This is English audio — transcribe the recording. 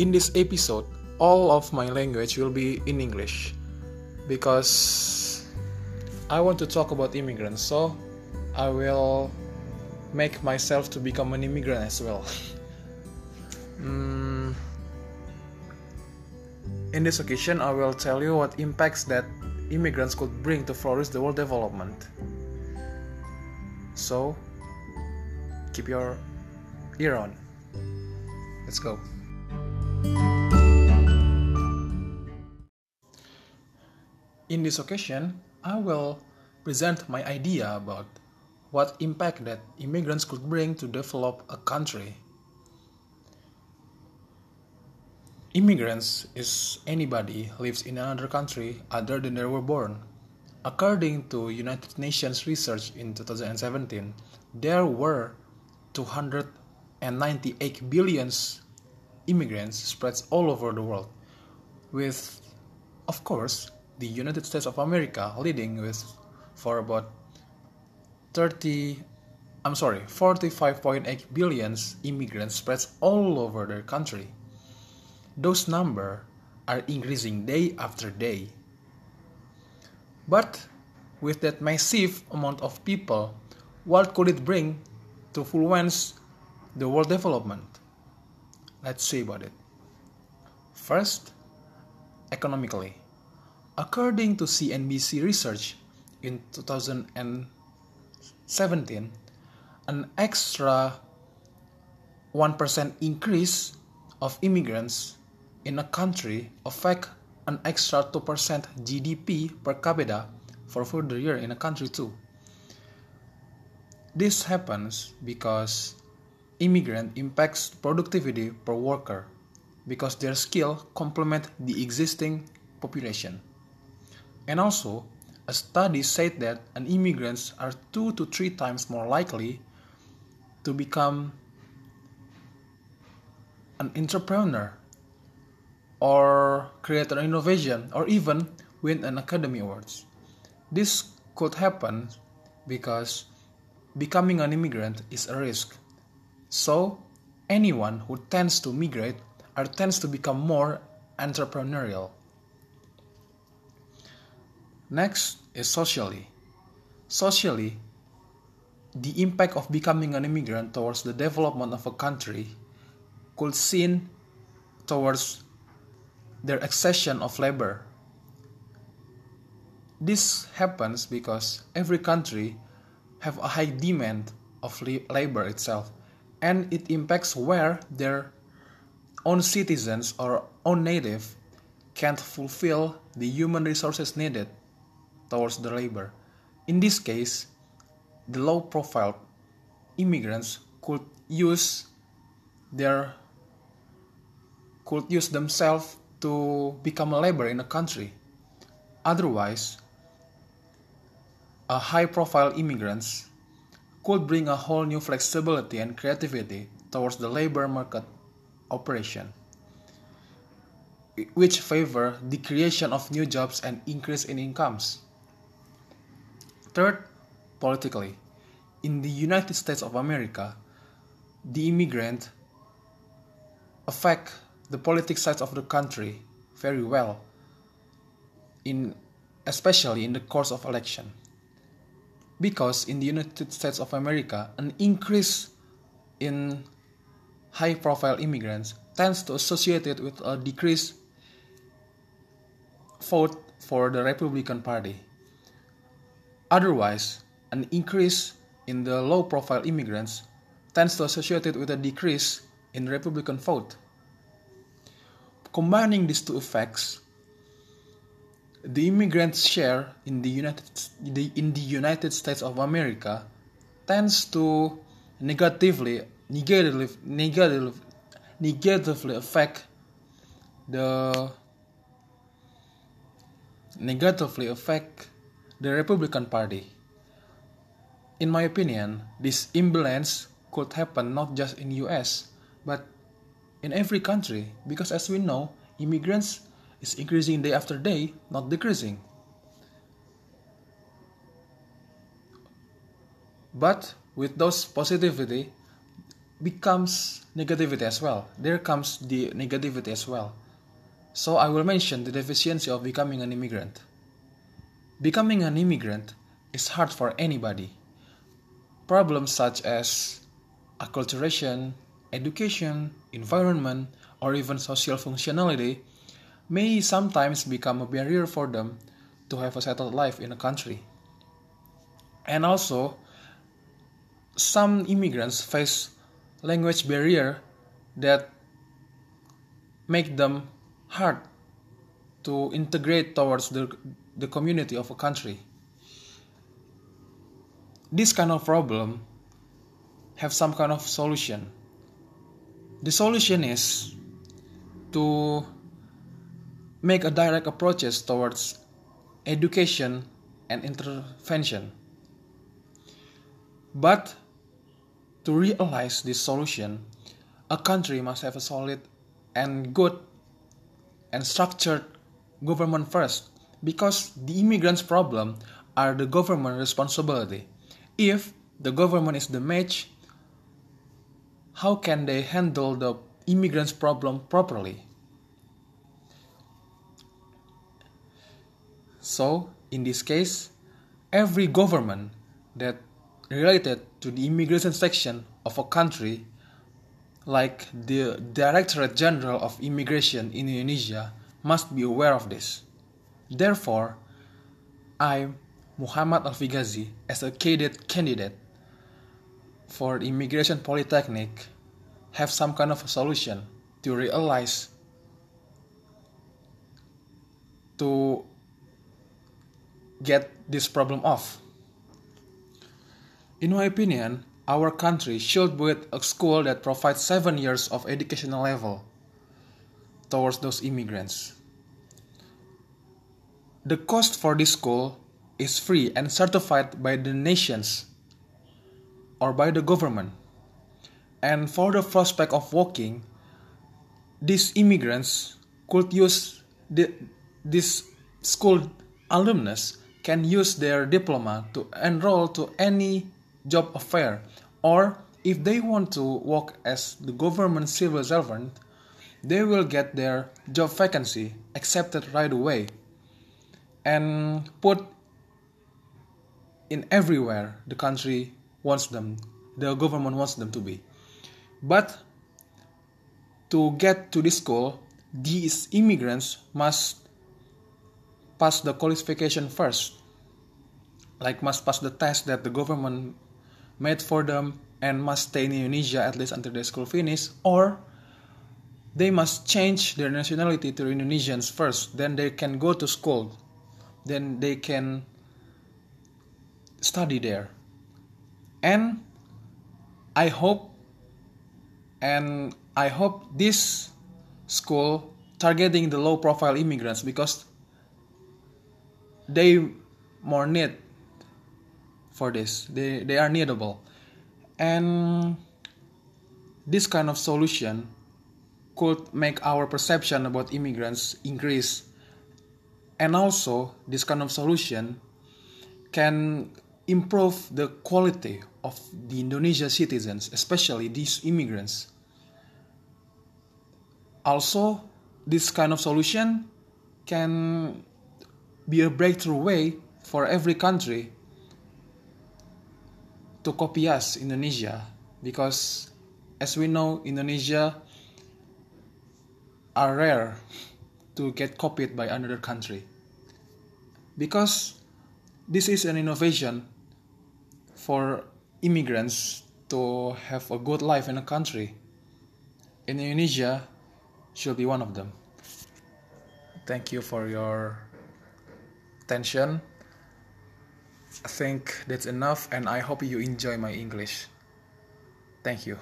in this episode, all of my language will be in English because I want to talk about immigrants. So I will make myself to become an immigrant as well. mm, in this occasion, I will tell you what impacts that immigrants could bring to flourish the world development. So, keep your ear on. Let's go. In this occasion, I will present my idea about what impact that immigrants could bring to develop a country. Immigrants is anybody lives in another country other than they were born. According to United Nations research in 2017, there were 298 billion immigrants spread all over the world, with, of course, the United States of America leading with for about 30 I'm sorry, 45.8 billion immigrants spread all over their country. Those numbers are increasing day after day. But with that massive amount of people, what could it bring to influence the world development? Let's see about it. First, economically. According to CNBC research in 2017, an extra 1% increase of immigrants in a country affect an extra 2% GDP per capita for further year in a country too. This happens because immigrant impacts productivity per worker because their skill complement the existing population. And also, a study said that an immigrants are two to three times more likely to become an entrepreneur or create an innovation or even win an Academy Awards. This could happen because becoming an immigrant is a risk. So, anyone who tends to migrate or tends to become more entrepreneurial. Next is socially. Socially, the impact of becoming an immigrant towards the development of a country could seen towards their accession of labor. This happens because every country have a high demand of labor itself and it impacts where their own citizens or own native can't fulfill the human resources needed towards the labor. In this case, the low profile immigrants could use their could use themselves to become a labor in a country. Otherwise, a high profile immigrants could bring a whole new flexibility and creativity towards the labor market operation, which favor the creation of new jobs and increase in incomes. Third, politically, in the United States of America, the immigrant affect the politics side of the country very well in especially in the course of election because in the United States of America an increase in high profile immigrants tends to associate it with a decrease vote for the Republican Party. Otherwise, an increase in the low profile immigrants tends to associate it with a decrease in Republican vote. Combining these two effects, the immigrants' share in the United in the United States of America tends to negatively negatively negatively negatively affect the negatively affect the Republican Party. In my opinion, this imbalance could happen not just in US but in every country because as we know, immigrants is increasing day after day, not decreasing. But with those positivity, becomes negativity as well. There comes the negativity as well. So I will mention the deficiency of becoming an immigrant. Becoming an immigrant is hard for anybody. Problems such as acculturation, education, environment, or even social functionality may sometimes become a barrier for them to have a settled life in a country. And also, some immigrants face language barrier that make them hard to integrate towards the, the community of a country. This kind of problem have some kind of solution. The solution is to make a direct approaches towards education and intervention. But to realize this solution, a country must have a solid and good and structured government first because the immigrants problem are the government responsibility. If the government is the match, how can they handle the immigrants problem properly? So, in this case, every government that related to the immigration section of a country, like the Directorate General of Immigration in Indonesia, must be aware of this. Therefore, I, Muhammad Alfigazi, as a cadet candidate for Immigration Polytechnic, have some kind of a solution to realize to get this problem off. In my opinion, our country should build a school that provides seven years of educational level towards those immigrants. The cost for this school is free and certified by the nations or by the government. And for the prospect of working, these immigrants could use the, this school alumnus can use their diploma to enroll to any job affair or if they want to work as the government civil servant they will get their job vacancy accepted right away and put in everywhere the country wants them the government wants them to be. But to get to this goal these immigrants must pass the qualification first. Like must pass the test that the government made for them and must stay in Indonesia at least until their school finish or they must change their nationality to Indonesians first then they can go to school then they can study there. And I hope and I hope this school targeting the low profile immigrants because they more need for this. They they are needable. And this kind of solution could make our perception about immigrants increase and also this kind of solution can improve the quality of the Indonesia citizens especially these immigrants. Also this kind of solution can be a breakthrough way for every country to copy us Indonesia. Because as we know Indonesia are rare to get copied by another country because this is an innovation for immigrants to have a good life in a country Indonesia should be one of them thank you for your attention. I think that's enough, and I hope you enjoy my English. Thank you.